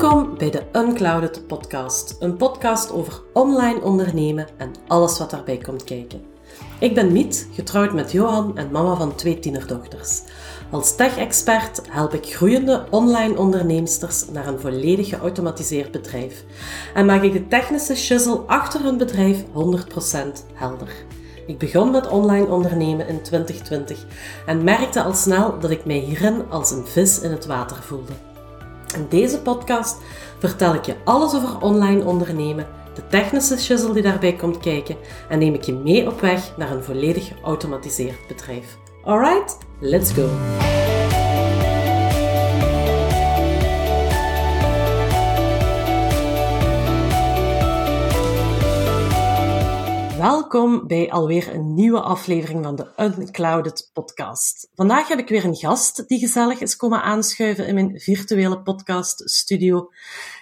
Welkom bij de Unclouded Podcast, een podcast over online ondernemen en alles wat daarbij komt kijken. Ik ben Miet, getrouwd met Johan en mama van twee tienerdochters. Als tech-expert help ik groeiende online onderneemsters naar een volledig geautomatiseerd bedrijf en maak ik de technische shizzle achter hun bedrijf 100% helder. Ik begon met online ondernemen in 2020 en merkte al snel dat ik mij hierin als een vis in het water voelde. In deze podcast vertel ik je alles over online ondernemen, de technische shizzle die daarbij komt kijken en neem ik je mee op weg naar een volledig geautomatiseerd bedrijf. Alright, let's go! Welkom bij alweer een nieuwe aflevering van de Unclouded podcast. Vandaag heb ik weer een gast die gezellig is komen aanschuiven in mijn virtuele podcast studio.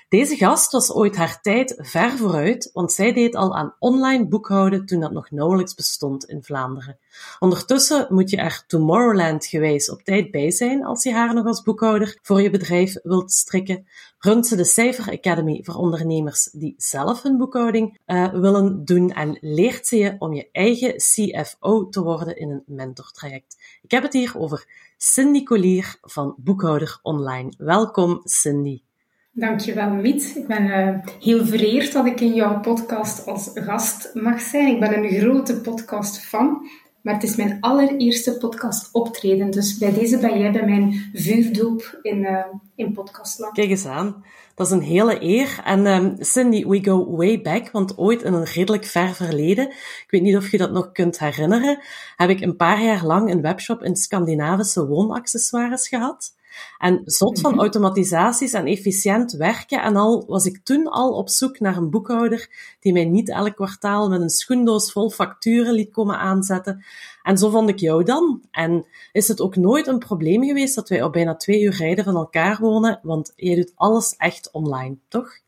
Deze gast was ooit haar tijd ver vooruit, want zij deed al aan online boekhouden toen dat nog nauwelijks bestond in Vlaanderen. Ondertussen moet je er Tomorrowland gewijs op tijd bij zijn als je haar nog als boekhouder voor je bedrijf wilt strikken. Runt ze de Cijfer Academy voor ondernemers die zelf hun boekhouding uh, willen doen en leert ze je om je eigen CFO te worden in een mentortraject. Ik heb het hier over Cindy Collier van Boekhouder Online. Welkom Cindy. Dankjewel, Miet. Ik ben uh, heel vereerd dat ik in jouw podcast als gast mag zijn. Ik ben een grote podcast-fan, maar het is mijn allereerste podcast optreden. Dus bij deze ben jij bij mijn vuurdoop in, uh, in podcastland. Kijk eens aan. Dat is een hele eer. En um, Cindy, we go way back, want ooit in een redelijk ver verleden, ik weet niet of je dat nog kunt herinneren, heb ik een paar jaar lang een webshop in Scandinavische woonaccessoires gehad. En zot van mhm. automatisaties en efficiënt werken en al was ik toen al op zoek naar een boekhouder die mij niet elk kwartaal met een schoendoos vol facturen liet komen aanzetten. En zo vond ik jou dan. En is het ook nooit een probleem geweest dat wij op bijna twee uur rijden van elkaar wonen, want jij doet alles echt online, toch?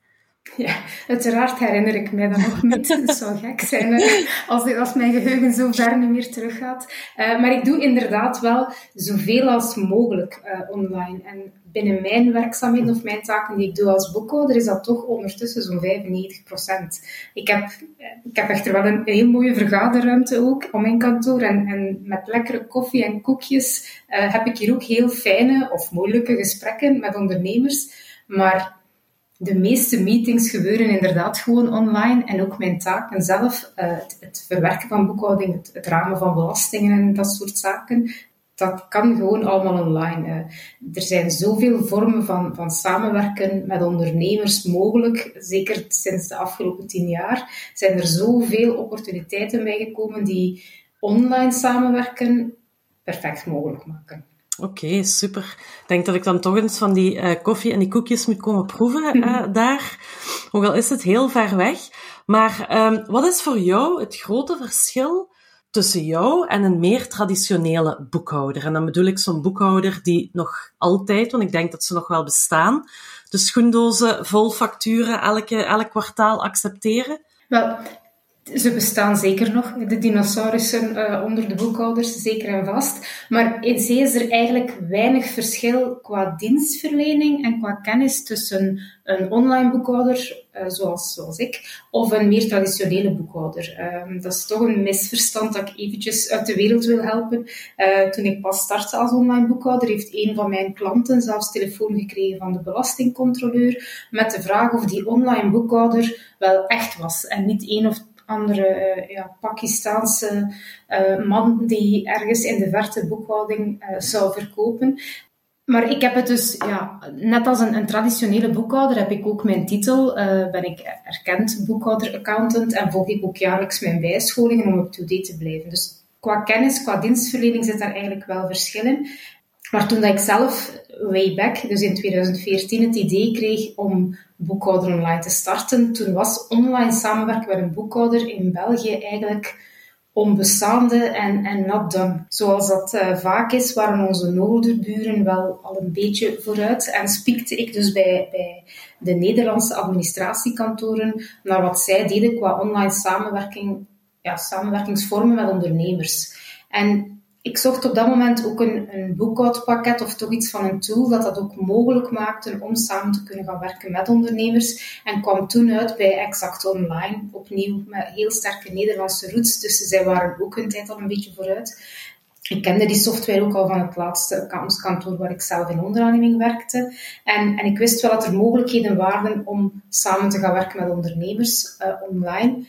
Ja, uiteraard herinner ik mij dat nog niet. Het zou gek zijn als, als mijn geheugen zo ver niet meer teruggaat. Uh, maar ik doe inderdaad wel zoveel als mogelijk uh, online. En binnen mijn werkzaamheden of mijn taken die ik doe als boekhouder, is dat toch ondertussen zo'n 95% Ik heb, ik heb echter wel een heel mooie vergaderruimte ook op mijn kantoor. En, en met lekkere koffie en koekjes heb ik hier ook heel fijne of moeilijke gesprekken met ondernemers. Maar de meeste meetings gebeuren inderdaad gewoon online en ook mijn taken zelf, uh, het, het, verwerken van boekhouding, het, het, ramen van belastingen en dat soort zaken, dat kan gewoon allemaal online. Uh, er zijn zoveel vormen van, van samenwerken met ondernemers mogelijk, zeker sinds de afgelopen tien jaar zijn er zoveel opportuniteiten bijgekomen die online samenwerken perfect mogelijk maken. Oké, super. Ik denk dat ik dan toch eens van die uh, koffie en die koekjes moet komen proeven uh, daar. Ook al is het heel ver weg. Maar um, wat is voor jou het grote verschil tussen jou en een meer traditionele boekhouder? En dan bedoel ik zo'n boekhouder die nog altijd, want ik denk dat ze nog wel bestaan, de schoendozen vol facturen elke, elk kwartaal accepteren. Wel, ze bestaan zeker nog, de dinosaurussen uh, onder de boekhouders, zeker en vast. Maar in zee is er eigenlijk weinig verschil qua dienstverlening en qua kennis tussen een online boekhouder, uh, zoals, zoals ik, of een meer traditionele boekhouder. Uh, dat is toch een misverstand dat ik eventjes uit de wereld wil helpen. Uh, toen ik pas startte als online boekhouder, heeft een van mijn klanten zelfs telefoon gekregen van de belastingcontroleur met de vraag of die online boekhouder wel echt was en niet één of andere uh, ja, Pakistaanse uh, man die ergens in de verte boekhouding uh, zou verkopen. Maar ik heb het dus, ja, net als een, een traditionele boekhouder heb ik ook mijn titel, ben ik erkend boekhouder-accountant en volg ik ook jaarlijks mijn bijscholingen om up-to-date te blijven. Dus qua kennis, qua dienstverlening zit daar eigenlijk wel verschillen. Maar toen dat ik zelf way back, dus in 2014, het idee kreeg om boekhouder online te starten, toen was online samenwerken met een boekhouder in België eigenlijk onbestaande en, en not done. Zoals dat uh, vaak is, waren onze noorderburen wel al een beetje vooruit en spiekte ik dus bij, bij de Nederlandse administratiekantoren naar wat zij deden qua online samenwerking, ja, samenwerkingsvormen met ondernemers. En ik zocht op dat moment ook een, een boekhoudpakket of toch iets van een tool dat dat ook mogelijk maakte om samen te kunnen gaan werken met ondernemers. En kwam toen uit bij Exact Online, opnieuw met heel sterke Nederlandse roots. Dus zij waren ook een tijd al een beetje vooruit. Ik kende die software ook al van het laatste kantoor waar ik zelf in onderaanneming werkte. En, en ik wist wel dat er mogelijkheden waren om samen te gaan werken met ondernemers uh, online.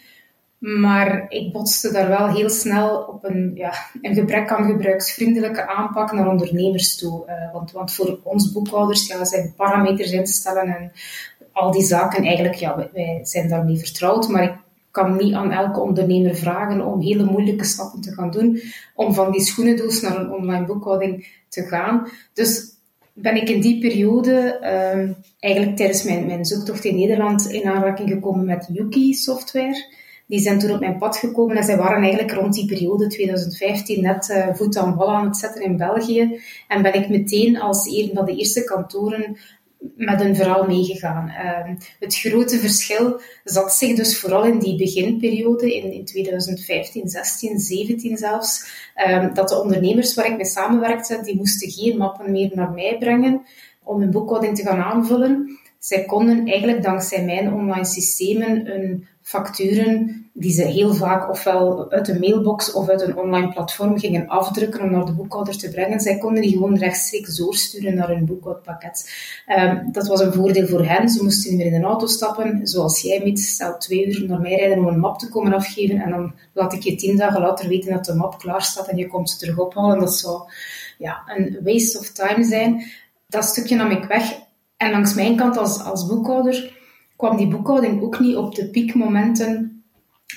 Maar ik botste daar wel heel snel op een, ja, een gebrek aan gebruiksvriendelijke aanpak naar ondernemers toe. Uh, want, want voor ons boekhouders ja, zijn parameters instellen en al die zaken eigenlijk, ja, wij, zijn daarmee vertrouwd. Maar ik kan niet aan elke ondernemer vragen om hele moeilijke stappen te gaan doen om van die schoenendoos naar een online boekhouding te gaan. Dus ben ik in die periode, um, eigenlijk tijdens mijn, mijn zoektocht in Nederland, in aanraking gekomen met Yuki software. Die zijn toen op mijn pad gekomen en zij waren eigenlijk rond die periode 2015 net uh, voet aan wal aan het zetten in België. En ben ik meteen als een van de eerste kantoren met een verhaal meegegaan. Uh, het grote verschil zat zich dus vooral in die beginperiode, in, in 2015, 16, 17 zelfs, uh, dat de ondernemers waar ik mee samenwerkte, die moesten geen mappen meer naar mij brengen om hun boekhouding te gaan aanvullen. Zij konden eigenlijk dankzij mijn online systemen hun facturen die ze heel vaak ofwel uit een mailbox of uit een online platform gingen afdrukken om naar de boekhouder te brengen. Zij konden die gewoon rechtstreeks doorsturen naar hun boekhoudpakket. Um, dat was een voordeel voor hen. Ze moesten niet meer in een auto stappen, zoals jij met stel twee uur naar mij rijden om een map te komen afgeven en dan laat ik je tien dagen later weten dat de map klaar staat en je komt ze terug ophalen. Dat zou ja, een waste of time zijn. Dat stukje nam ik weg. En langs mijn kant als, als boekhouder kwam die boekhouding ook niet op de piekmomenten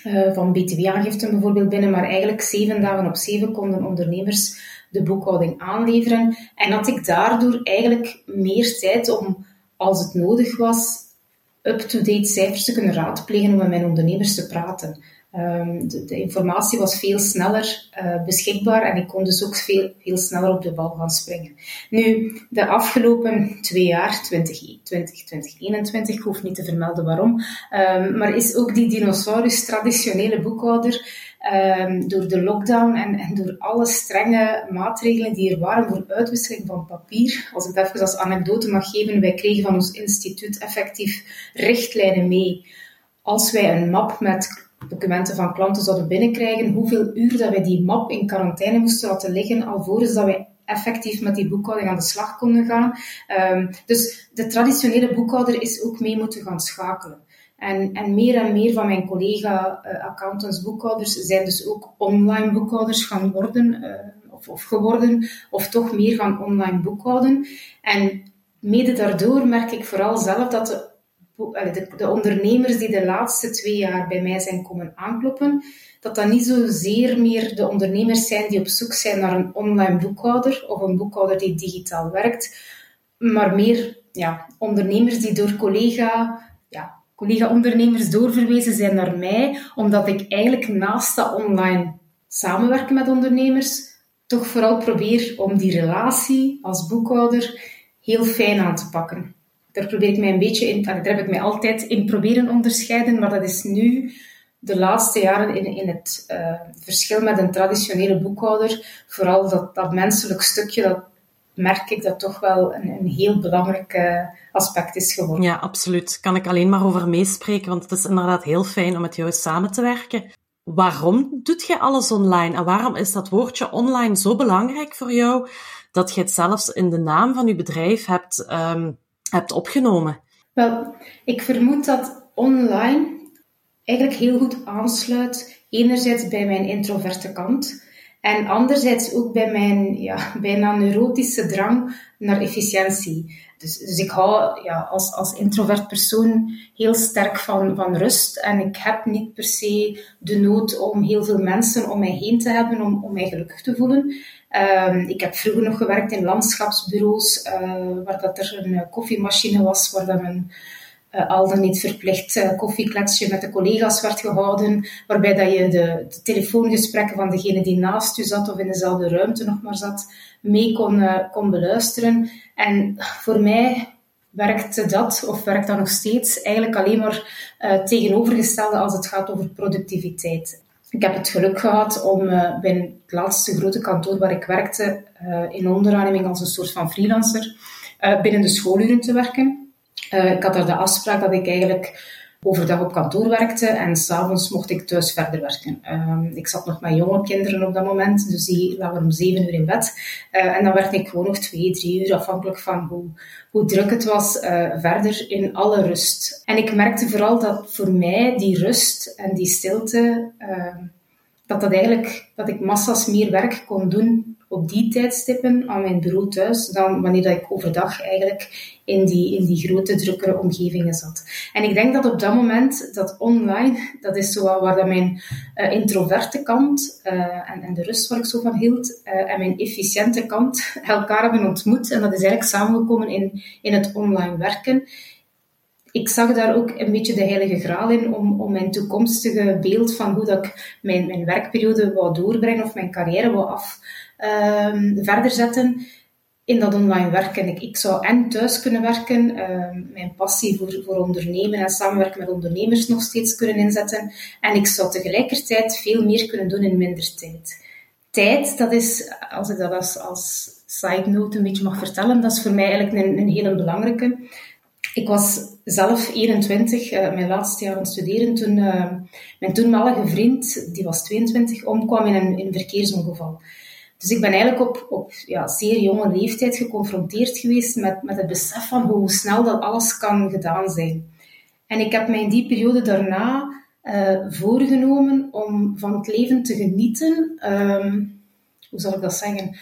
uh, van btw-aangiften bijvoorbeeld binnen, maar eigenlijk zeven dagen op zeven konden ondernemers de boekhouding aanleveren. En had ik daardoor eigenlijk meer tijd om, als het nodig was, up-to-date cijfers te kunnen raadplegen om met mijn ondernemers te praten. Um, de, de, informatie was veel sneller uh, beschikbaar en ik kon dus ook veel, veel sneller op de bal gaan springen. Nu, de afgelopen twee jaar, 2020, 2021, ik hoef niet te vermelden waarom, um, maar is ook die dinosaurus traditionele boekhouder um, door de lockdown en, en, door alle strenge maatregelen die er waren voor uitwisseling van papier. Als ik dat even als anekdote mag geven, wij kregen van ons instituut effectief richtlijnen mee. Als wij een map met documenten van klanten zouden binnenkrijgen, hoeveel uur dat wij die map in quarantaine moesten laten liggen, alvorens dat wij effectief met die boekhouding aan de slag konden gaan. Um, dus de traditionele boekhouder is ook mee moeten gaan schakelen. En, en meer en meer van mijn collega-accountants, uh, boekhouders, zijn dus ook online boekhouders gaan worden, uh, of, of geworden, of toch meer gaan online boekhouden. En mede daardoor merk ik vooral zelf dat de de, de, ondernemers die de laatste twee jaar bij mij zijn komen aankloppen, dat dat niet zozeer meer de ondernemers zijn die op zoek zijn naar een online boekhouder of een boekhouder die digitaal werkt, maar meer ja, ondernemers die door collega, ja, collega-ondernemers doorverwezen zijn naar mij, omdat ik eigenlijk naast dat online samenwerken met ondernemers, toch vooral probeer om die relatie als boekhouder heel fijn aan te pakken daar probeer ik mij een beetje in, daar heb ik mij altijd in proberen onderscheiden, maar dat is nu de laatste jaren in, in het uh, verschil met een traditionele boekhouder, vooral dat, dat menselijk stukje, dat merk ik dat toch wel een, een heel belangrijk uh, aspect is geworden. Ja, absoluut. Kan ik alleen maar over meespreken, want het is inderdaad heel fijn om met jou samen te werken. Waarom doet je alles online en waarom is dat woordje online zo belangrijk voor jou dat je het zelfs in de naam van je bedrijf hebt um, hebt opgenomen? Wel, ik vermoed dat online eigenlijk heel goed aansluit. Enerzijds bij mijn introverte kant. En anderzijds ook bij mijn ja, bijna neurotische drang naar efficiëntie. Dus, dus ik hou ja, als, als introvert persoon heel sterk van, van rust. En ik heb niet per se de nood om heel veel mensen om mij heen te hebben om, om mij gelukkig te voelen. Um, ik heb vroeger nog gewerkt in landschapsbureaus, uh, waar dat er een uh, koffiemachine was, waar dat men uh, al dan niet verplicht uh, koffiekletsje met de collega's werd gehouden, waarbij dat je de, de, telefoongesprekken van degene die naast u zat of in dezelfde ruimte nog maar zat, mee kon, kon beluisteren. En voor mij werkte dat, of werkt dat nog steeds, eigenlijk alleen maar tegenovergestelde als het gaat over productiviteit. Ik heb het geluk gehad om bij het laatste grote kantoor waar ik werkte, in onderaanneming als een soort van freelancer, binnen de schooluren te werken. Ik had daar de afspraak dat ik eigenlijk overdag op kantoor werkte en s'avonds mocht ik thuis verder werken. Uh, ik zat nog met jonge kinderen op dat moment, dus die lagen om zeven uur in bed. Uh, en dan werkte ik gewoon nog twee, drie uur, afhankelijk van hoe, hoe druk het was, uh, verder in alle rust. En ik merkte vooral dat voor mij die rust en die stilte, ehm, dat dat eigenlijk, dat ik massas meer werk kon doen op die tijdstippen aan mijn bureau thuis dan wanneer dat ik overdag eigenlijk in die, in die grote, drukkere omgevingen zat. En ik denk dat op dat moment, dat online, dat is zo waar dat mijn uh, introverte kant uh, en, en de rust waar ik zo van hield, uh, en mijn efficiënte kant elkaar hebben ontmoet. En dat is eigenlijk samengekomen in, in het online werken ik zag daar ook een beetje de heilige graal in om, om mijn toekomstige beeld van hoe dat ik mijn, mijn werkperiode wou doorbrengen of mijn carrière wou af, um, verder zetten in dat online werken. Ik, ik zou en thuis kunnen werken, um, mijn passie voor, voor ondernemen en samenwerken met ondernemers nog steeds kunnen inzetten. En ik zou tegelijkertijd veel meer kunnen doen in minder tijd. Tijd, dat is, als ik dat als, als side note een beetje mag vertellen, dat is voor mij eigenlijk een, een hele belangrijke. Ik was zelf 21, uh, mijn laatste jaar aan het studeren, toen uh, mijn toenmalige vriend, die was 22, omkwam in een, in een verkeersongeval. Dus ik ben eigenlijk op, op ja, zeer jonge leeftijd geconfronteerd geweest met, met het besef van hoe snel dat alles kan gedaan zijn. En ik heb mij in die periode daarna uh, voorgenomen om van het leven te genieten. Um, hoe zal ik dat zeggen?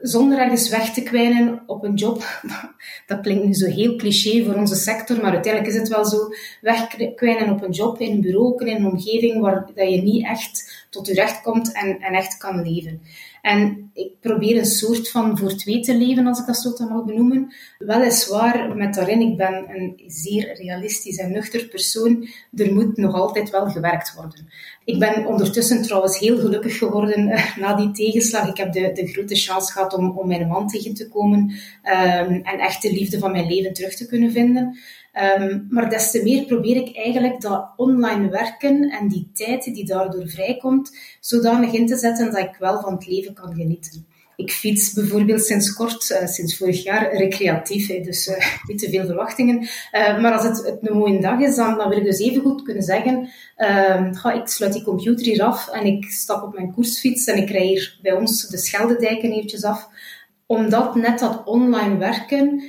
zonder ergens weg te kwijnen op een job. Dat klinkt nu zo heel cliché voor onze sector, maar uiteindelijk is het wel zo. Wegkwijnen op een job, in een bureau, in een omgeving waar dat je niet echt tot je recht komt en, en echt kan leven. En ik probeer een soort van voor twee te leven, als ik dat zo mag benoemen. Weliswaar met daarin, ik ben een zeer realistisch en nuchter persoon. Er moet nog altijd wel gewerkt worden. Ik ben ondertussen trouwens heel gelukkig geworden uh, na die tegenslag. Ik heb de, de grote chance gehad om, om mijn man tegen te komen um, en echt de liefde van mijn leven terug te kunnen vinden. Um, maar des te meer probeer ik eigenlijk dat online werken en die tijd die daardoor vrijkomt, zodanig in te zetten dat ik wel van het leven kan genieten. Ik fiets bijvoorbeeld sinds kort, uh, sinds vorig jaar, recreatief, hè, dus uh, niet te veel verwachtingen. Uh, maar als het, het, een mooie dag is, dan, dan wil ik dus even goed kunnen zeggen, ehm, ga, ik sluit die computer hier af en ik stap op mijn koersfiets en ik rij hier bij ons de Scheldedijken eventjes af omdat net dat online werken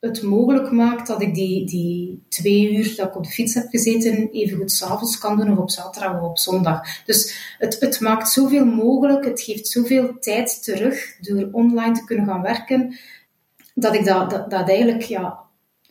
het mogelijk maakt dat ik die, die twee uur dat ik op de fiets heb gezeten, even goed s'avonds kan doen of op zaterdag of op zondag. Dus het, het maakt zoveel mogelijk, het geeft zoveel tijd terug door online te kunnen gaan werken, dat ik dat, dat, dat eigenlijk ja,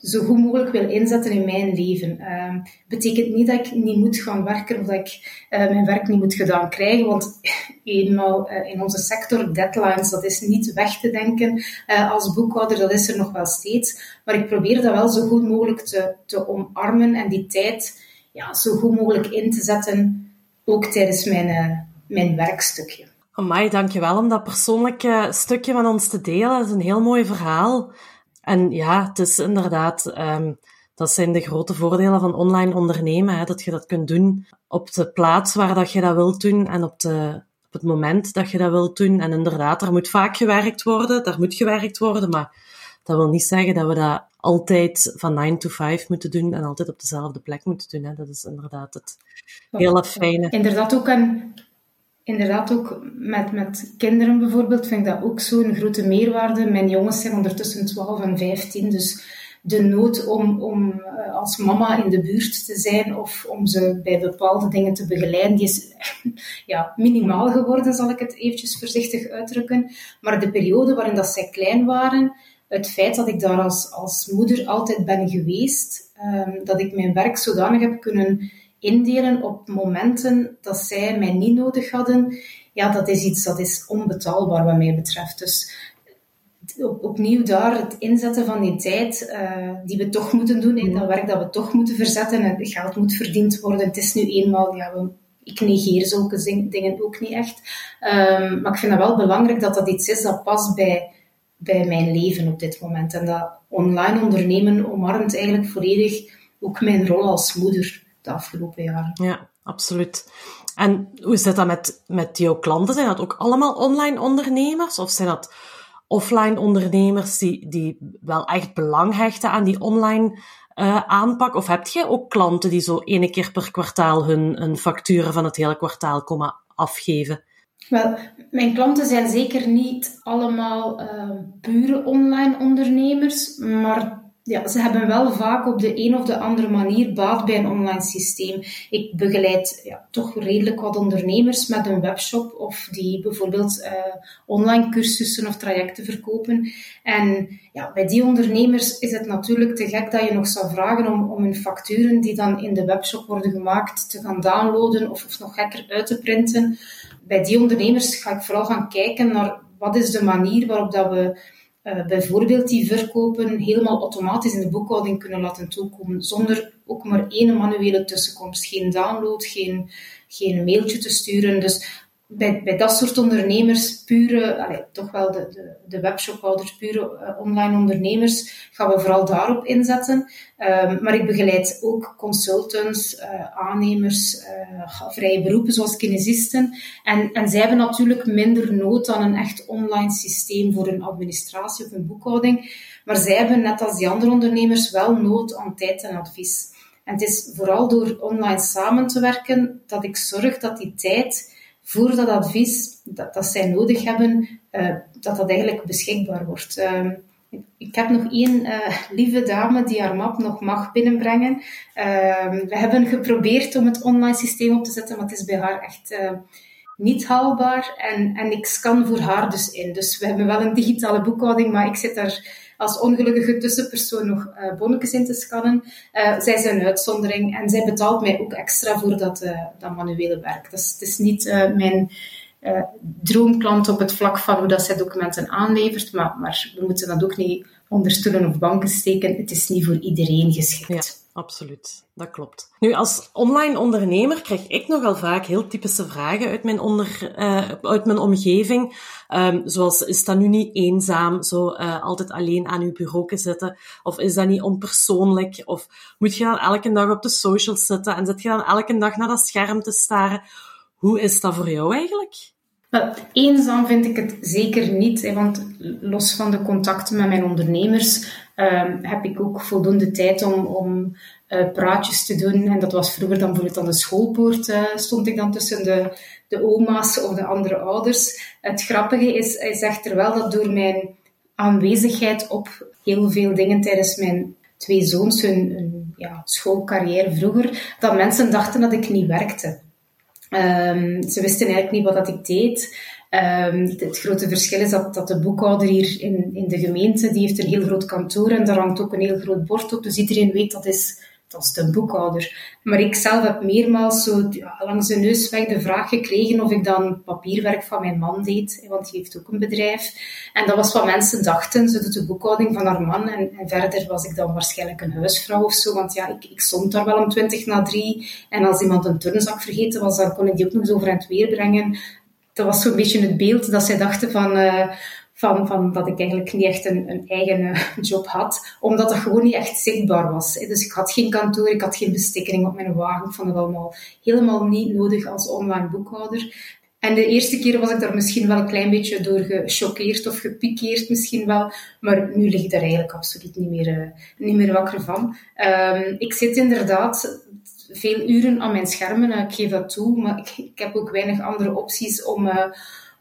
zo goed mogelijk wil inzetten in mijn leven. Uh, betekent niet dat ik niet moet gaan werken of dat ik uh, mijn werk niet moet gedaan krijgen, want eenmaal uh, in onze sector, deadlines, dat is niet weg te denken uh, als boekhouder, dat is er nog wel steeds. Maar ik probeer dat wel zo goed mogelijk te, te omarmen en die tijd ja, zo goed mogelijk in te zetten, ook tijdens mijn, mijn werkstukje. Amai, dankjewel om dat persoonlijke stukje van ons te delen. Dat is een heel mooi verhaal. En ja, het is inderdaad, um, dat zijn de grote voordelen van online ondernemen, hè, dat je dat kunt doen op de plaats waar dat je dat wilt doen en op, de, op het moment dat je dat wilt doen. En inderdaad, er moet vaak gewerkt worden, daar moet gewerkt worden, maar dat wil niet zeggen dat we dat altijd van 9 to 5 moeten doen en altijd op dezelfde plek moeten doen. Hè. Dat is inderdaad het hele fijne. Inderdaad ook een inderdaad ook met, met kinderen bijvoorbeeld vind ik dat ook zo'n grote meerwaarde. Mijn jongens zijn ondertussen 12 en 15, dus de nood om, om eh, als mama in de buurt te zijn of om ze bij bepaalde dingen te begeleiden, die is ja, minimaal geworden, zal ik het eventjes voorzichtig uitdrukken. Maar de periode waarin dat zij klein waren, het feit dat ik daar als, als moeder altijd ben geweest, um, dat ik mijn werk zodanig heb kunnen indelen op momenten dat zij mij niet nodig hadden, ja, dat is iets dat is onbetaalbaar wat mij betreft. Dus op, opnieuw daar het inzetten van die tijd uh, die we toch moeten doen, in dat werk dat we toch moeten verzetten en geld moet verdiend worden. Het is nu eenmaal, ja, we, ik negeer zulke dingen ook niet echt. Um, maar ik vind het wel belangrijk dat dat iets is dat past bij, bij mijn leven op dit moment. En dat online ondernemen omarmt eigenlijk volledig ook mijn rol als moeder de afgelopen jaren. Ja, absoluut. En hoe zit dat met, met jouw klanten? Zijn dat ook allemaal online ondernemers? Of zijn dat offline ondernemers die, die wel echt belang hechten aan die online uh, aanpak? Of heb jij ook klanten die zo ene keer per kwartaal hun, hun facturen van het hele kwartaal komen afgeven? Wel, mijn klanten zijn zeker niet allemaal uh, pure online ondernemers, maar ja, ze hebben wel vaak op de een of de andere manier baat bij een online systeem. Ik begeleid ja, toch redelijk wat ondernemers met een webshop of die bijvoorbeeld uh, online cursussen of trajecten verkopen. En ja, bij die ondernemers is het natuurlijk te gek dat je nog zou vragen om, om hun facturen die dan in de webshop worden gemaakt te gaan downloaden of, of nog gekker uit te printen. Bij die ondernemers ga ik vooral gaan kijken naar wat is de manier waarop dat we uh, bijvoorbeeld die verkopen helemaal automatisch in de boekhouding kunnen laten toekomen, zonder ook maar één manuele tussenkomst. Geen download, geen, geen mailtje te sturen. Dus bij, bij dat soort ondernemers, pure, toch wel de, de, de webshophouders, pure uh, online ondernemers, gaan we vooral daarop inzetten. Um, maar ik begeleid ook consultants, uh, aannemers, uh, vrije beroepen zoals kinesisten. En, en zij hebben natuurlijk minder nood aan een echt online systeem voor hun administratie of hun boekhouding. Maar zij hebben, net als die andere ondernemers, wel nood aan tijd en advies. En het is vooral door online samen te werken dat ik zorg dat die tijd voor dat advies dat, dat zij nodig hebben, uh, dat dat eigenlijk beschikbaar wordt. Uh, ik heb nog één uh, lieve dame die haar map nog mag binnenbrengen. Ehm, we hebben geprobeerd om het online systeem op te zetten, maar het is bij haar echt eh, niet haalbaar. En, en ik scan voor haar dus in. Dus we hebben wel een digitale boekhouding, maar ik zit daar als ongelukkige tussenpersoon nog uh, bonnetjes in te scannen. Uh, zij is een uitzondering en zij betaalt mij ook extra voor dat, uh, dat manuele werk. Dus het is niet mijn droomklant op het vlak van hoe dat zij documenten aanlevert, maar, maar we moeten dat ook niet onder stoelen of banken steken. Het is niet voor iedereen geschikt. Ja, absoluut. Dat klopt. Nu, als online ondernemer krijg ik nogal vaak heel typische vragen uit mijn, onder, uh, uit mijn omgeving. Um, zoals, is dat nu niet eenzaam, zo uh, altijd alleen aan uw bureau zitten? Of is dat niet onpersoonlijk? Of moet je dan elke dag op de socials zitten en zit je dan elke dag naar dat scherm te staren? Hoe is dat voor jou eigenlijk? Eenzaam vind ik het zeker niet, want los van de contacten met mijn ondernemers um, heb ik ook voldoende tijd om, om uh, praatjes te doen. En dat was vroeger dan bijvoorbeeld aan de schoolpoort, uh, stond ik dan tussen de, de oma's of de andere ouders. Het grappige is, is echter wel dat door mijn aanwezigheid op heel veel dingen tijdens mijn twee zoons hun, hun ja, schoolcarrière vroeger, dat mensen dachten dat ik niet werkte. Um, ze wisten eigenlijk niet wat dat ik deed. Um, het grote verschil is dat, dat de boekhouder hier in, in de gemeente, die heeft een heel groot kantoor en daar hangt ook een heel groot bord op. Dus iedereen weet dat is, dat is de boekhouder. Maar ik zelf heb meermaals zo langs de neus weg de vraag gekregen of ik dan papierwerk van mijn man deed, want die heeft ook een bedrijf. En dat was wat mensen dachten. Ze doet de boekhouding van haar man en, en verder was ik dan waarschijnlijk een huisvrouw of zo. Want ja, ik, ik stond daar wel om twintig na drie. En als iemand een turnzak vergeten was, dan kon ik die ook nog eens over het weer brengen. Dat was zo'n beetje het beeld dat zij dachten van... Uh, van, van dat ik eigenlijk niet echt een, een eigen eh, job had, omdat dat gewoon niet echt zichtbaar was. Dus ik had geen kantoor, ik had geen bestikkering op mijn wagen. Ik vond het allemaal helemaal niet nodig als online boekhouder. En de eerste keer was ik daar misschien wel een klein beetje door gechoqueerd of gepikeerd misschien wel, maar nu lig ik daar eigenlijk absoluut niet meer, uh, niet meer wakker van. Um, ik zit inderdaad veel uren aan mijn schermen, uh, ik geef dat toe, maar ik, ik, heb ook weinig andere opties om...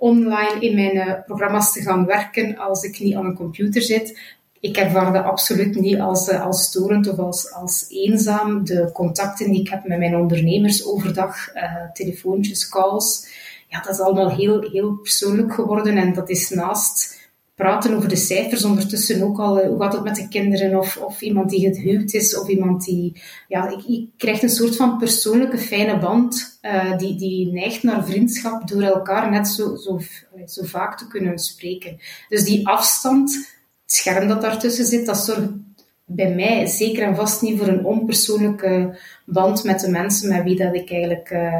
online in mijn uh, programma's te gaan werken als ik niet aan een computer zit. Ik ervaar dat absoluut niet als, uh, als storend of als, als eenzaam. De contacten die ik heb met mijn ondernemers overdag, uh, telefoontjes, calls, ja, dat is allemaal heel, heel persoonlijk geworden. En dat is naast praten over de cijfers ondertussen ook al, hoe gaat het met de kinderen, of, of iemand die gehuwd is, of iemand die, ja, ik, ik krijg een soort van persoonlijke fijne band, uh, die, die neigt naar vriendschap door elkaar net zo, zo, zo vaak te kunnen spreken. Dus die afstand, het scherm dat daartussen zit, dat zorgt bij mij zeker en vast niet voor een onpersoonlijke band met de mensen met wie dat ik eigenlijk uh,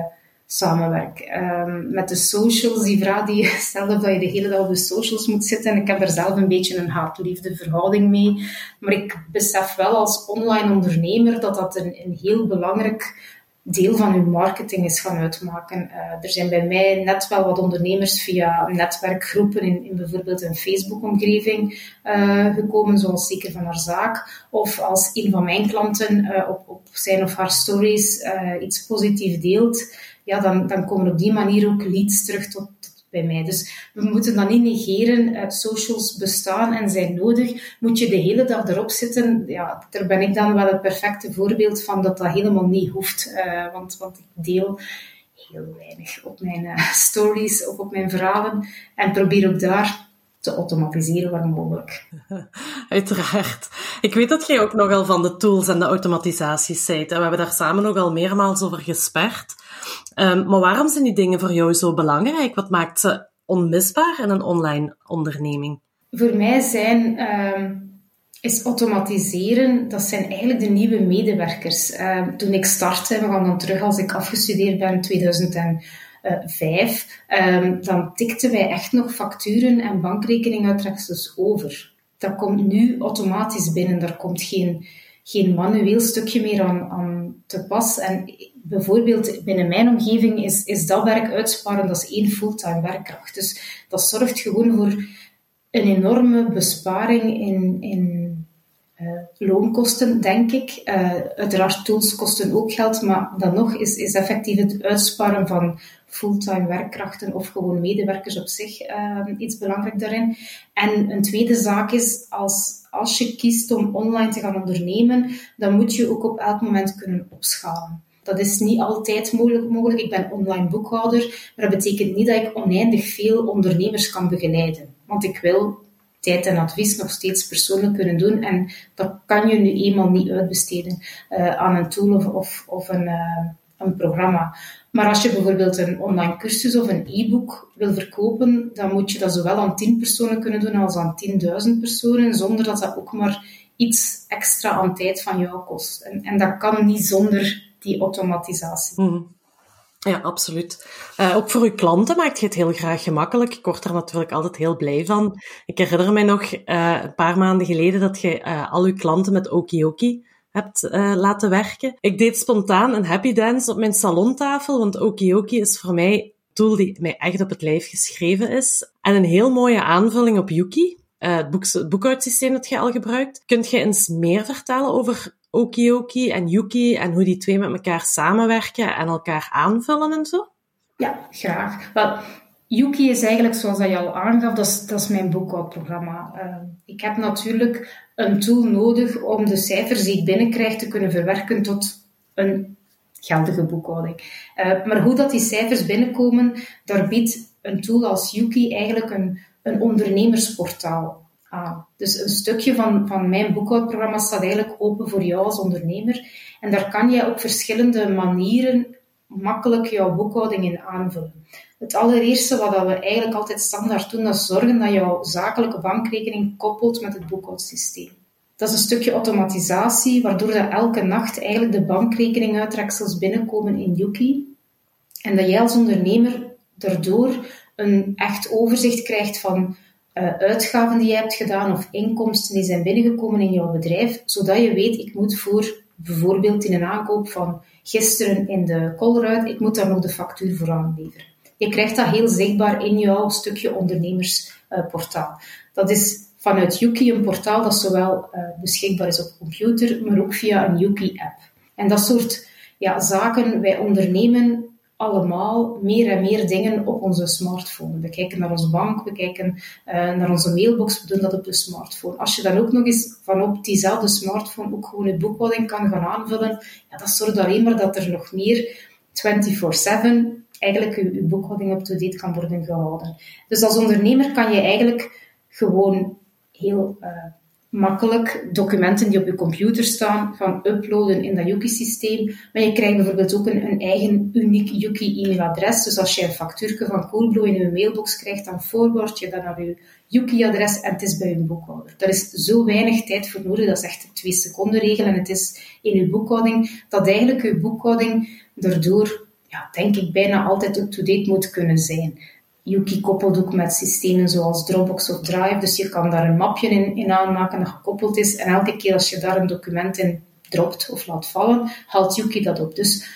samenwerk. Um, met de socials, die vraag die je stelde, dat je de hele dag op de socials moet zitten. En ik heb er zelf een beetje een haat-liefde verhouding mee. Maar ik besef wel als online ondernemer dat dat een, een heel belangrijk deel van uw marketing is gaan uitmaken. Uh, er zijn bij mij net wel wat ondernemers via netwerkgroepen in, in bijvoorbeeld een Facebook-omgeving uh, gekomen, zoals zeker van haar zaak. Of als een van mijn klanten uh, op, op zijn of haar stories iets positiefs deelt, ja, dan, dan komen op die manier ook leads terug tot, bij mij. Dus we moeten dat niet negeren. Uh, socials bestaan en zijn nodig. Moet je de hele dag erop zitten? Ja, daar ben ik dan wel het perfecte voorbeeld van dat dat helemaal niet hoeft. Uh, want, want ik deel heel weinig op mijn uh, stories of op mijn verhalen en probeer ook daar te automatiseren waar mogelijk. Uiteraard. Ik weet dat jij ook nogal van de tools en de automatisaties zijt. En we hebben daar samen nogal meermaals over gesperd. Um, maar waarom zijn die dingen voor jou zo belangrijk? Wat maakt ze onmisbaar in een online onderneming? Voor mij zijn, um, is automatiseren, dat zijn eigenlijk de nieuwe medewerkers. Um, toen ik startte, we gaan dan terug als ik afgestudeerd ben in 2005, dan tikten wij echt nog facturen en bankrekeninguitreksels over. Dat komt nu automatisch binnen, daar komt geen, geen manueel stukje meer aan, aan te pas. En bijvoorbeeld binnen mijn omgeving is, is dat werk uitsparen, dat is één fulltime werkkracht. Dus dat zorgt gewoon voor een enorme besparing in, in uh, loonkosten, denk ik. Uh, uiteraard tools kosten ook geld, maar dan nog is, is effectief het uitsparen van fulltime werkkrachten of gewoon medewerkers op zich uh, iets belangrijk daarin. En een tweede zaak is, als, als je kiest om online te gaan ondernemen, dan moet je ook op elk moment kunnen opschalen. Dat is niet altijd mogelijk. Ik ben online boekhouder, maar dat betekent niet dat ik oneindig veel ondernemers kan begeleiden. Want ik wil tijd en advies nog steeds persoonlijk kunnen doen. En dat kan je nu eenmaal niet uitbesteden uh, aan een tool of, of, een, uh, een programma. Maar als je bijvoorbeeld een online cursus of een e-book wil verkopen, dan moet je dat zowel aan 10 personen kunnen doen als aan 10.000 personen, zonder dat dat ook maar iets extra aan tijd van jou kost. En, en dat kan niet zonder die automatisatie. Mhm. Ja, absoluut. Uh, ook voor uw klanten maakt je het heel graag gemakkelijk. Ik word er natuurlijk altijd heel blij van. Ik herinner mij nog uh, een paar maanden geleden dat je uh, al uw klanten met Okioki hebt laten werken. Ik deed spontaan een happy dance op mijn salontafel, want Okioki is voor mij tool die mij echt op het lijf geschreven is. En een heel mooie aanvulling op Yuki, het boekhoudsysteem dat je al gebruikt. Kunt je eens meer vertellen over Okioki en Yuki en hoe die twee met elkaar samenwerken en elkaar aanvullen en zo? Ja, graag. Wel, Yuki is eigenlijk, zoals dat je al aangaf, dat is, dat is mijn boekhoudprogramma. Uh, ik heb natuurlijk een tool nodig om de cijfers die ik binnenkrijg te kunnen verwerken tot een geldige boekhouding. Uh, maar hoe dat die cijfers binnenkomen, daar biedt een tool als Yuki eigenlijk een, een ondernemersportaal dus een stukje van, van mijn boekhoudprogramma staat eigenlijk open voor jou als ondernemer. En daar kan je op verschillende manieren makkelijk jouw boekhouding in aanvullen. Het allereerste wat we eigenlijk altijd standaard doen, dat is zorgen dat jouw zakelijke bankrekening koppelt met het boekhoudsysteem. Dat is een stukje automatisatie, waardoor dat elke nacht eigenlijk de bankrekeninguitreksels binnenkomen in Yuki. En dat jij als ondernemer daardoor een echt overzicht krijgt van uh, uitgaven die je hebt gedaan of inkomsten die zijn binnengekomen in jouw bedrijf, zodat je weet, ik moet voor bijvoorbeeld in een aankoop van gisteren in de Colruyt, ik moet daar nog de factuur voor aanleveren. Je krijgt dat heel zichtbaar in jouw stukje ondernemersportaal. dat is vanuit Yuki een portaal dat zowel uh, beschikbaar is op computer, maar ook via een Yuki-app. En dat soort ja, zaken, wij ondernemen allemaal meer en meer dingen op onze smartphone. We kijken naar onze bank, we kijken uh, naar onze mailbox, we doen dat op de smartphone. Als je dan ook nog eens van op diezelfde smartphone ook gewoon je boekhouding kan gaan aanvullen, ja, dat zorgt alleen maar dat er nog meer 24-7 eigenlijk je, boekhouding up-to-date kan worden gehouden. Dus als ondernemer kan je eigenlijk gewoon heel uh, makkelijk documenten die op je computer staan gaan uploaden in dat Yuki-systeem. Maar je krijgt bijvoorbeeld ook een, een eigen uniek Yuki-e-mailadres. Dus als je een factuurtje van Coolblue in je mailbox krijgt, dan forward je dat naar je Yuki-adres en het is bij je boekhouder. Daar is zo weinig tijd voor nodig, dat is echt een twee seconden regel en het is in je boekhouding, dat eigenlijk je boekhouding daardoor, ja, denk ik, bijna altijd up-to-date moet kunnen zijn. Yuki koppelt ook met systemen zoals Dropbox of Drive, dus je kan daar een mapje in, in aanmaken dat gekoppeld is. En elke keer als je daar een document in dropt of laat vallen, haalt Yuki dat op. Dus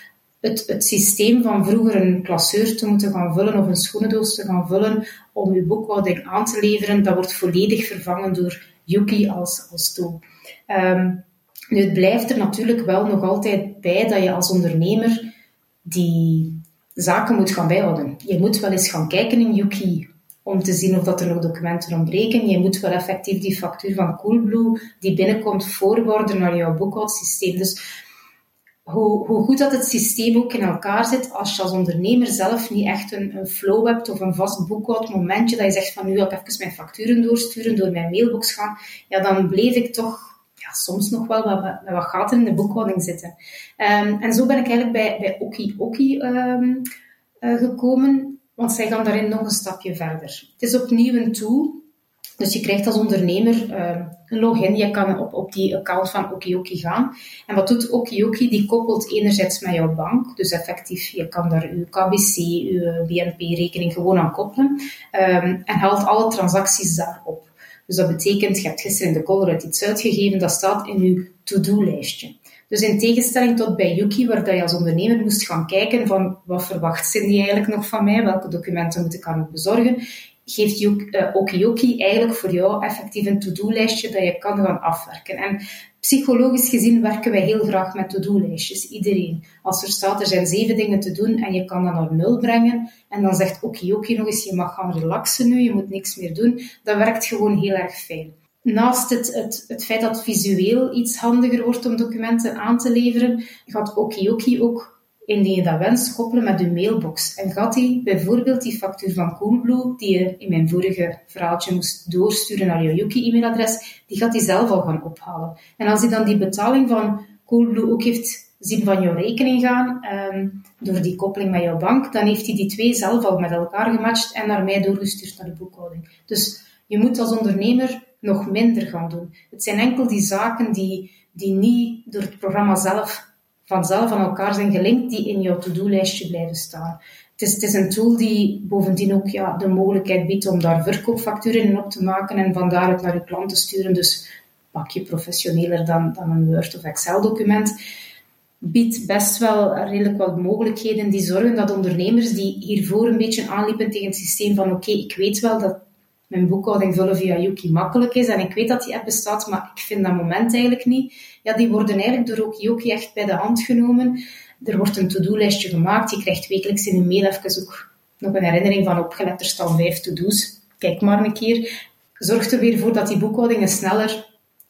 het, het systeem van vroeger een klasseur te moeten gaan vullen of een schoenendoos te gaan vullen om je boekhouding aan te leveren, dat wordt volledig vervangen door Yuki als, als tool. Ehm, nu, het blijft er natuurlijk wel nog altijd bij dat je als ondernemer die zaken moet gaan bijhouden. Je moet wel eens gaan kijken in Yuki om te zien of dat er nog documenten ontbreken. Je moet wel effectief die factuur van Coolblue die binnenkomt voorwaarden naar jouw boekhoudsysteem. Dus hoe, hoe, goed dat het systeem ook in elkaar zit, als je als ondernemer zelf niet echt een, een flow hebt of een vast boekhoudmomentje, dat je zegt van nu wil ik even mijn facturen doorsturen, door mijn mailbox gaan, ja, dan bleef ik toch soms nog wel wat, wat gaten in de boekhouding zitten. Um, en zo ben ik eigenlijk bij, bij Oki Oki um, uh, gekomen, want zij gaan daarin nog een stapje verder. Het is opnieuw een tool, dus je krijgt als ondernemer uh, een login. Je kan op, op die account van Okioki gaan. En wat doet Okioki? Die koppelt enerzijds met jouw bank. Dus effectief, je kan daar je KBC, je BNP-rekening gewoon aan koppelen. En haalt alle transacties daarop. Dus dat betekent, je hebt gisteren in de call uit iets uitgegeven, dat staat in je to-do-lijstje. Dus in tegenstelling tot bij Yuki, waar dat je als ondernemer moest gaan kijken van wat verwacht Cindy eigenlijk nog van mij, welke documenten moet ik aan nog bezorgen, geeft uh, Okiyoki eigenlijk voor jou effectief een to-do-lijstje dat je kan gaan afwerken. En psychologisch gezien werken wij heel graag met to-do-lijstjes, iedereen. Als er staat, er zijn zeven dingen te doen en je kan dat naar nul brengen, en dan zegt Okiyoki nog eens, je mag gaan relaxen nu, je moet niks meer doen, dat werkt gewoon heel erg fijn. Naast het, het, het feit dat visueel iets handiger wordt om documenten aan te leveren, gaat Okiyoki ook indien je dat wenst, koppelen met je mailbox. En gaat hij bijvoorbeeld die factuur van Coolblue, die je in mijn vorige verhaaltje moest doorsturen naar je Yuki-e-mailadres, die gaat hij zelf al gaan ophalen. En als hij dan die betaling van Coolblue ook heeft zien van jouw rekening gaan, um, door die koppeling met jouw bank, dan heeft hij die twee zelf al met elkaar gematcht en naar mij doorgestuurd naar de boekhouding. Dus je moet als ondernemer nog minder gaan doen. Het zijn enkel die zaken die, die niet door het programma zelf vanzelf aan elkaar zijn gelinkt, die in jouw to-do-lijstje blijven staan. Het is, een tool die bovendien ook ja, de mogelijkheid biedt om daar verkoopfacturen in op te maken en van daaruit naar je klant te sturen. Dus pak je professioneler dan, dan een Word of Excel-document. Biedt best wel redelijk wat mogelijkheden die zorgen dat ondernemers die hiervoor een beetje aanliepen tegen het systeem van oké, ik weet wel dat mijn boekhouding vullen via Yuki makkelijk is en ik weet dat die app bestaat, maar ik vind dat moment eigenlijk niet. Ja, die worden eigenlijk door Yuki echt bij de hand genomen. Er wordt een to-do-lijstje gemaakt. Je krijgt wekelijks in een mail even ook nog een herinnering van opgelet, er staan vijf to-do's. Kijk maar een keer. Zorgt er weer voor dat die boekhoudingen sneller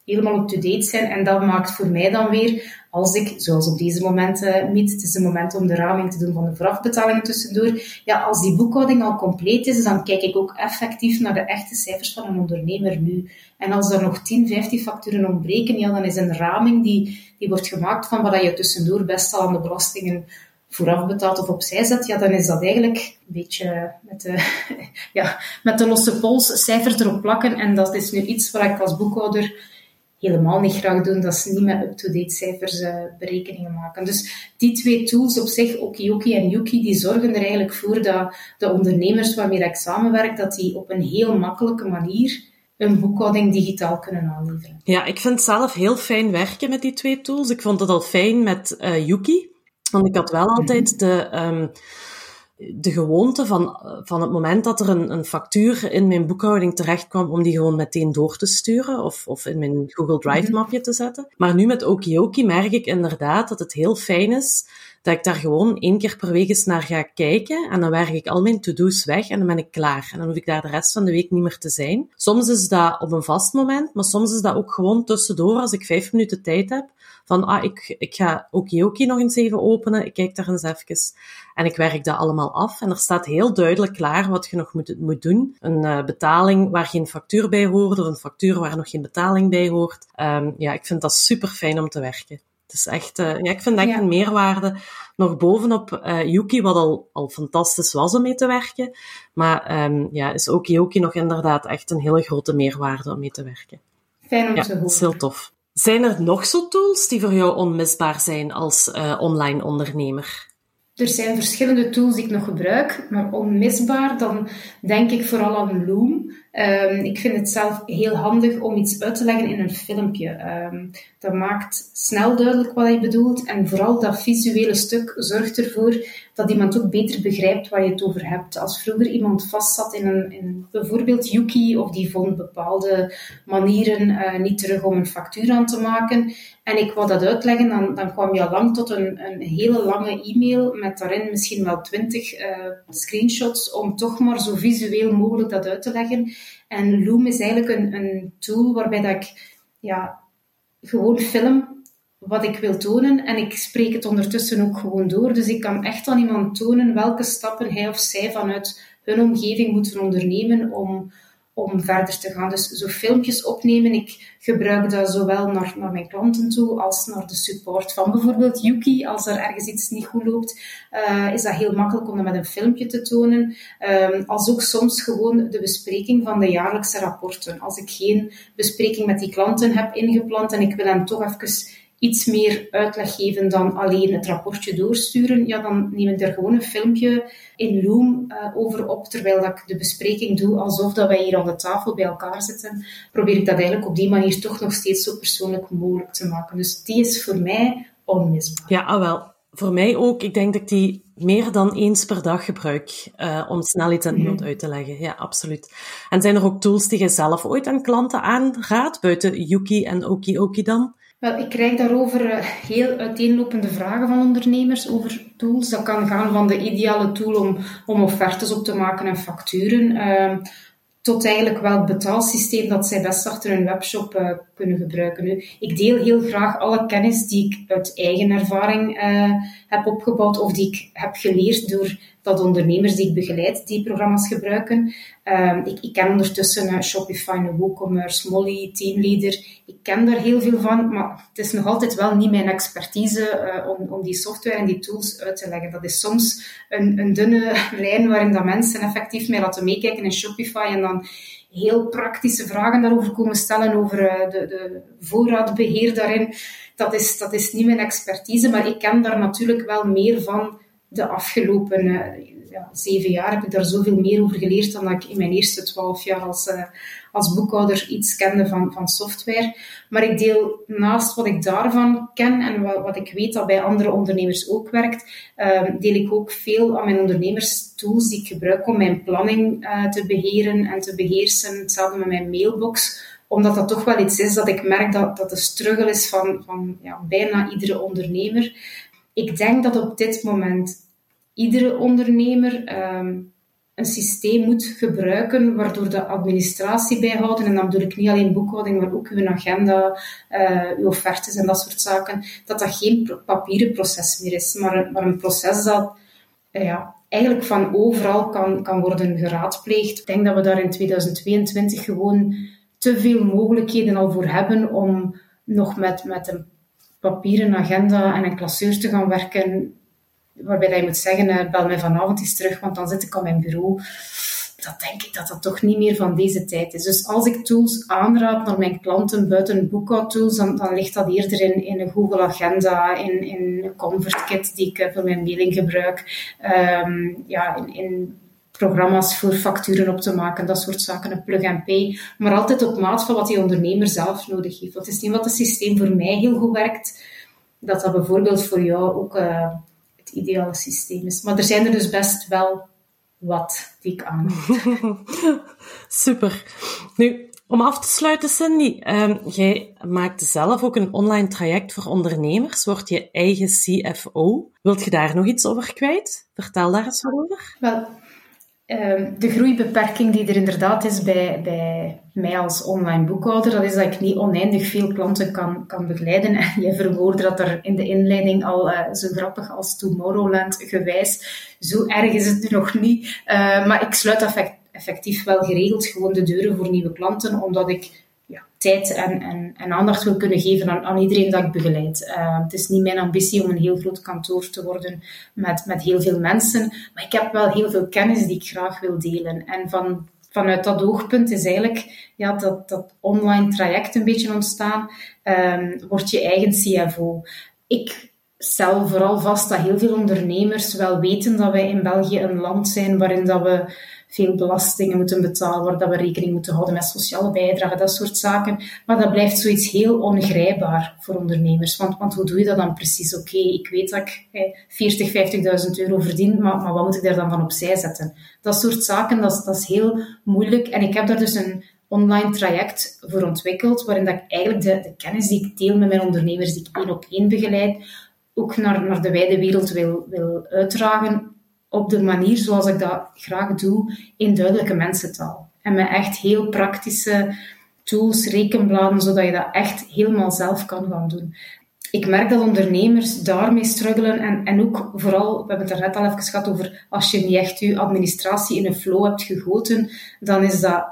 helemaal up-to-date zijn. En dat maakt voor mij dan weer, als ik, zoals op deze momenten, niet, het is een moment om de raming te doen van de voorafbetalingen tussendoor. Ja, als die boekhouding al compleet is, dan kijk ik ook effectief naar de echte cijfers van een ondernemer nu. En als er nog 10, 15 facturen ontbreken, ja, dan is een raming die, die wordt gemaakt van wat je tussendoor best al aan de belastingen vooraf betaalt of opzij zet, ja, dan is dat eigenlijk een beetje met de, ja, met de losse pols cijfers erop plakken. En dat is nu iets waar ik als boekhouder helemaal niet graag doen. Dat ze niet met up-to-date cijfers uh, berekeningen maken. Dus die twee tools op zich, Okioki en Yuki, die zorgen er eigenlijk voor dat de ondernemers waarmee ik samenwerk, dat die op een heel makkelijke manier een boekhouding digitaal kunnen aanleveren. Ja, ik vind zelf heel fijn werken met die twee tools. Ik vond het al fijn met uh, Yuki, want ik had wel altijd mhm. de... Um, de gewoonte van, van het moment dat er een, een factuur in mijn boekhouding terecht kwam, om die gewoon meteen door te sturen of, of in mijn Google Drive mhm. mapje te zetten. Maar nu met Okioki merk ik inderdaad dat het heel fijn is dat ik daar gewoon één keer per week eens naar ga kijken en dan werk ik al mijn to-do's weg en dan ben ik klaar. En dan hoef ik daar de rest van de week niet meer te zijn. Soms is dat op een vast moment, maar soms is dat ook gewoon tussendoor als ik vijf minuten tijd heb van, ah, ik, ik ga Okioki nog eens even openen, ik kijk daar eens even en ik werk dat allemaal af. En er staat heel duidelijk klaar wat je nog moet, moet doen. Een uh, betaling waar geen factuur bij hoort, of een factuur waar nog geen betaling bij hoort. Um, ja, ik vind dat super fijn om te werken. Het is echt, uh, ja, ik vind dat ja. een meerwaarde. Nog bovenop uh, Yuki, wat al, al fantastisch was om mee te werken. Maar um, ja, is ook Yuki nog inderdaad echt een hele grote meerwaarde om mee te werken. Fijn om ja, te horen. Dat is heel tof. Zijn er nog zo tools die voor jou onmisbaar zijn als uh, online ondernemer? Er zijn verschillende tools die ik nog gebruik, maar onmisbaar, dan denk ik vooral aan Loom. Ehm, ik vind het zelf heel handig om iets uit te leggen in een filmpje. Ehm, dat maakt snel duidelijk wat je bedoelt. En vooral dat visuele stuk zorgt ervoor dat iemand ook beter begrijpt waar je het over hebt. Als vroeger iemand vastzat in, een, in bijvoorbeeld Yuki, of die vond bepaalde manieren uh, niet terug om een factuur aan te maken, en ik wou dat uitleggen, dan, dan kwam je al lang tot een, een hele lange e-mail met daarin misschien wel twintig uh, screenshots om toch maar zo visueel mogelijk dat uit te leggen. En Loom is eigenlijk een, een tool waarbij dat ik ja, gewoon film wat ik wil tonen en ik spreek het ondertussen ook gewoon door. Dus ik kan echt aan iemand tonen welke stappen hij of zij vanuit hun omgeving moeten ondernemen om, om verder te gaan. Dus zo filmpjes opnemen, ik gebruik dat zowel naar, naar mijn klanten toe als naar de support van bijvoorbeeld Yuki. Als er ergens iets niet goed loopt, uh, is dat heel makkelijk om dat met een filmpje te tonen. Um, als ook soms gewoon de bespreking van de jaarlijkse rapporten. Als ik geen bespreking met die klanten heb ingepland en ik wil hen toch even iets meer uitleg geven dan alleen het rapportje doorsturen, ja, dan neem ik er gewoon een filmpje in Loom uh, over op, terwijl dat ik de bespreking doe, alsof dat wij hier aan de tafel bij elkaar zitten, probeer ik dat eigenlijk op die manier toch nog steeds zo persoonlijk mogelijk te maken. Dus die is voor mij onmisbaar. Ja, ah, wel. Voor mij ook. Ik denk dat ik die meer dan eens per dag gebruik uh, om snel iets aan mhm. iemand uit te leggen. Ja, absoluut. En zijn er ook tools die je zelf ooit aan klanten aanraadt, buiten Yuki en Oki Oki dan? Wel, ik krijg daarover eh, heel uiteenlopende vragen van ondernemers over tools. Dat kan gaan van de ideale tool om, om offertes op te maken en facturen, uh, tot eigenlijk welk betaalsysteem dat zij best achter hun webshop uh, kunnen gebruiken. Nu, ik deel heel graag alle kennis die ik uit eigen ervaring uh, heb opgebouwd of die ik heb geleerd door dat ondernemers die ik begeleid die programma's gebruiken. Uh, ik, ik, ken ondertussen uh, Shopify, WooCommerce, Molly, Teamleader. Ik ken daar heel veel van, maar het is nog altijd wel niet mijn expertise uh, om, om die software en die tools uit te leggen. Dat is soms een, een dunne lijn waarin dat mensen effectief mee laten meekijken in Shopify en dan heel praktische vragen daarover komen stellen, over uh, de, de voorraadbeheer daarin. Dat is, dat is niet mijn expertise, maar ik ken daar natuurlijk wel meer van de afgelopen uh, ja, zeven jaar heb ik daar zoveel meer over geleerd dan dat ik in mijn eerste twaalf jaar als, uh, als boekhouder iets kende van, van software. Maar ik deel naast wat ik daarvan ken en wat, wat ik weet dat bij andere ondernemers ook werkt, uh, deel ik ook veel aan mijn ondernemers tools die ik gebruik om mijn planning uh, te beheren en te beheersen. Hetzelfde met mijn mailbox omdat dat toch wel iets is dat ik merk dat, dat de struggle is van, van ja, bijna iedere ondernemer. Ik denk dat op dit moment iedere ondernemer um, een systeem moet gebruiken waardoor de administratie bijhouden, en dan bedoel ik niet alleen boekhouding, maar ook uw agenda, uh, uw offertes en dat soort zaken, dat dat geen papieren proces meer is, maar een, proces dat uh, ja, eigenlijk van overal kan, kan worden geraadpleegd. Ik denk dat we daar in 2022 gewoon te veel mogelijkheden al voor hebben om nog met, met een papieren agenda en een klasseur te gaan werken, waarbij je moet zeggen, uh, bel mij vanavond eens terug, want dan zit ik aan mijn bureau. Dat denk ik dat dat toch niet meer van deze tijd is. Dus als ik tools aanraad naar mijn klanten buiten boekhoudtools, dan, dan ligt dat eerder in, in een Google Agenda, in, in een ConvertKit die ik voor mijn mailing gebruik, um, ja, in, in programma's voor facturen op te maken, dat soort zaken, een plug-and-pay. Maar altijd op maat van wat die ondernemer zelf nodig heeft. Dat is niet wat het systeem voor mij heel goed werkt, dat dat bijvoorbeeld voor jou ook uh, het ideale systeem is. Maar er zijn er dus best wel wat die ik aan. Super. Nu, om af te sluiten, Cindy, um, jij maakt zelf ook een online traject voor ondernemers, wordt je eigen CFO. Wilt je daar nog iets over kwijt? Vertel daar eens over. Wel, Ehm, de groeibeperking die er inderdaad is bij, bij mij als online boekhouder, dat is dat ik niet oneindig veel klanten kan, kan begeleiden. En je verwoordde dat er in de inleiding al uh, zo grappig als Tomorrowland gewijs. Zo erg is het nu nog niet. Uh, maar ik sluit effectief wel geregeld gewoon de deuren voor nieuwe klanten, omdat ik tijd en, en, en, aandacht wil kunnen geven aan, aan iedereen dat ik begeleid. Uh, het is niet mijn ambitie om een heel groot kantoor te worden met, met heel veel mensen, maar ik heb wel heel veel kennis die ik graag wil delen. En van, vanuit dat oogpunt is eigenlijk ja, dat, dat online traject een beetje ontstaan. Um, word je eigen CFO. Ik stel vooral vast dat heel veel ondernemers wel weten dat wij in België een land zijn waarin dat we veel belastingen moeten betalen, waar dat we rekening moeten houden met sociale bijdragen, dat soort zaken. Maar dat blijft zoiets heel ongrijpbaar voor ondernemers. Want, want hoe doe je dat dan precies? Oké, ik weet dat ik eh, 40, 50.000 euro verdien, maar, maar wat moet ik daar dan van opzij zetten? Dat soort zaken, dat, dat is heel moeilijk. En ik heb daar dus een online traject voor ontwikkeld, waarin dat ik eigenlijk de, de kennis die ik deel met mijn ondernemers, die ik één op één begeleid, ook naar, naar de wijde wereld wil, wil uitdragen op de manier zoals ik dat graag doe, in duidelijke mensentaal. En met echt heel praktische tools, rekenbladen, zodat je dat echt helemaal zelf kan gaan doen. Ik merk dat ondernemers daarmee struggelen en, en ook vooral, we hebben het er net al even gehad over, als je niet echt je administratie in een flow hebt gegoten, dan is dat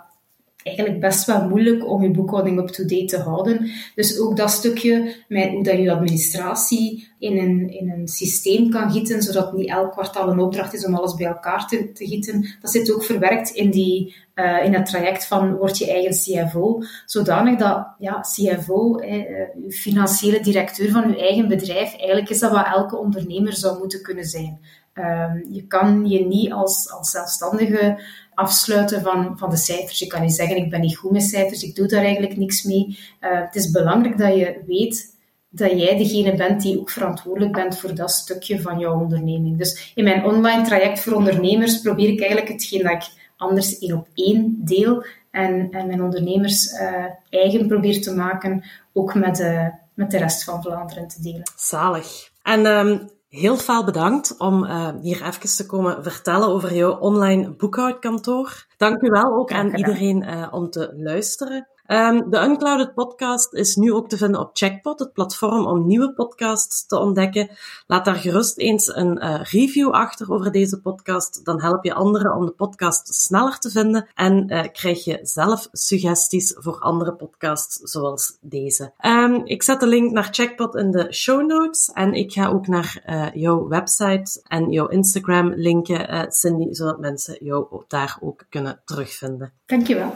eigenlijk best wel moeilijk om je boekhouding up-to-date te houden. Dus ook dat stukje met hoe dat je administratie in een, in een systeem kan gieten, zodat niet elk kwartaal een opdracht is om alles bij elkaar te, te gieten. Dat zit ook verwerkt in, die, uh, in het traject van word je eigen CFO, zodanig dat ja, CFO, eh, financiële directeur van je eigen bedrijf, eigenlijk is dat wat elke ondernemer zou moeten kunnen zijn. Um, je kan je niet als, als zelfstandige afsluiten van, van de cijfers. Je kan niet zeggen, ik ben niet goed met cijfers, ik doe daar eigenlijk niks mee. Uh, het is belangrijk dat je weet dat jij degene bent die ook verantwoordelijk bent voor dat stukje van jouw onderneming. Dus in mijn online traject voor ondernemers probeer ik eigenlijk hetgeen dat ik anders één op één deel en, en mijn ondernemers uh, eigen probeer te maken, ook met de, met de rest van Vlaanderen te delen. Zalig. En um, Heel veel bedankt om uh, hier even te komen vertellen over jouw online boekhoudkantoor. Dank u wel ook aan iedereen uh, om te luisteren. Um, de Unclouded podcast is nu ook te vinden op Checkpot, het platform om nieuwe podcasts te ontdekken. Laat daar gerust eens een uh, review achter over deze podcast. Dan help je anderen om de podcast sneller te vinden en uh, krijg je zelf suggesties voor andere podcasts zoals deze. Um, ik zet de link naar Checkpot in de show notes en ik ga ook naar uh, jouw website en jouw Instagram linken, Cindy, zodat mensen jou daar ook kunnen terugvinden. Dankjewel.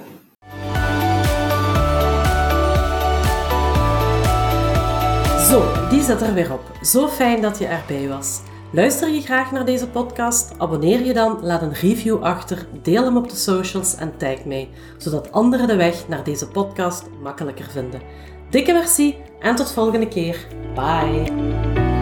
Zo, die zit er weer op. Zo fijn dat je erbij was. Luister je graag naar deze podcast? Abonneer je dan, laat een review achter, deel hem op de socials en tag mij, zodat anderen de weg naar deze podcast makkelijker vinden. Dikke merci en tot volgende keer. Bye!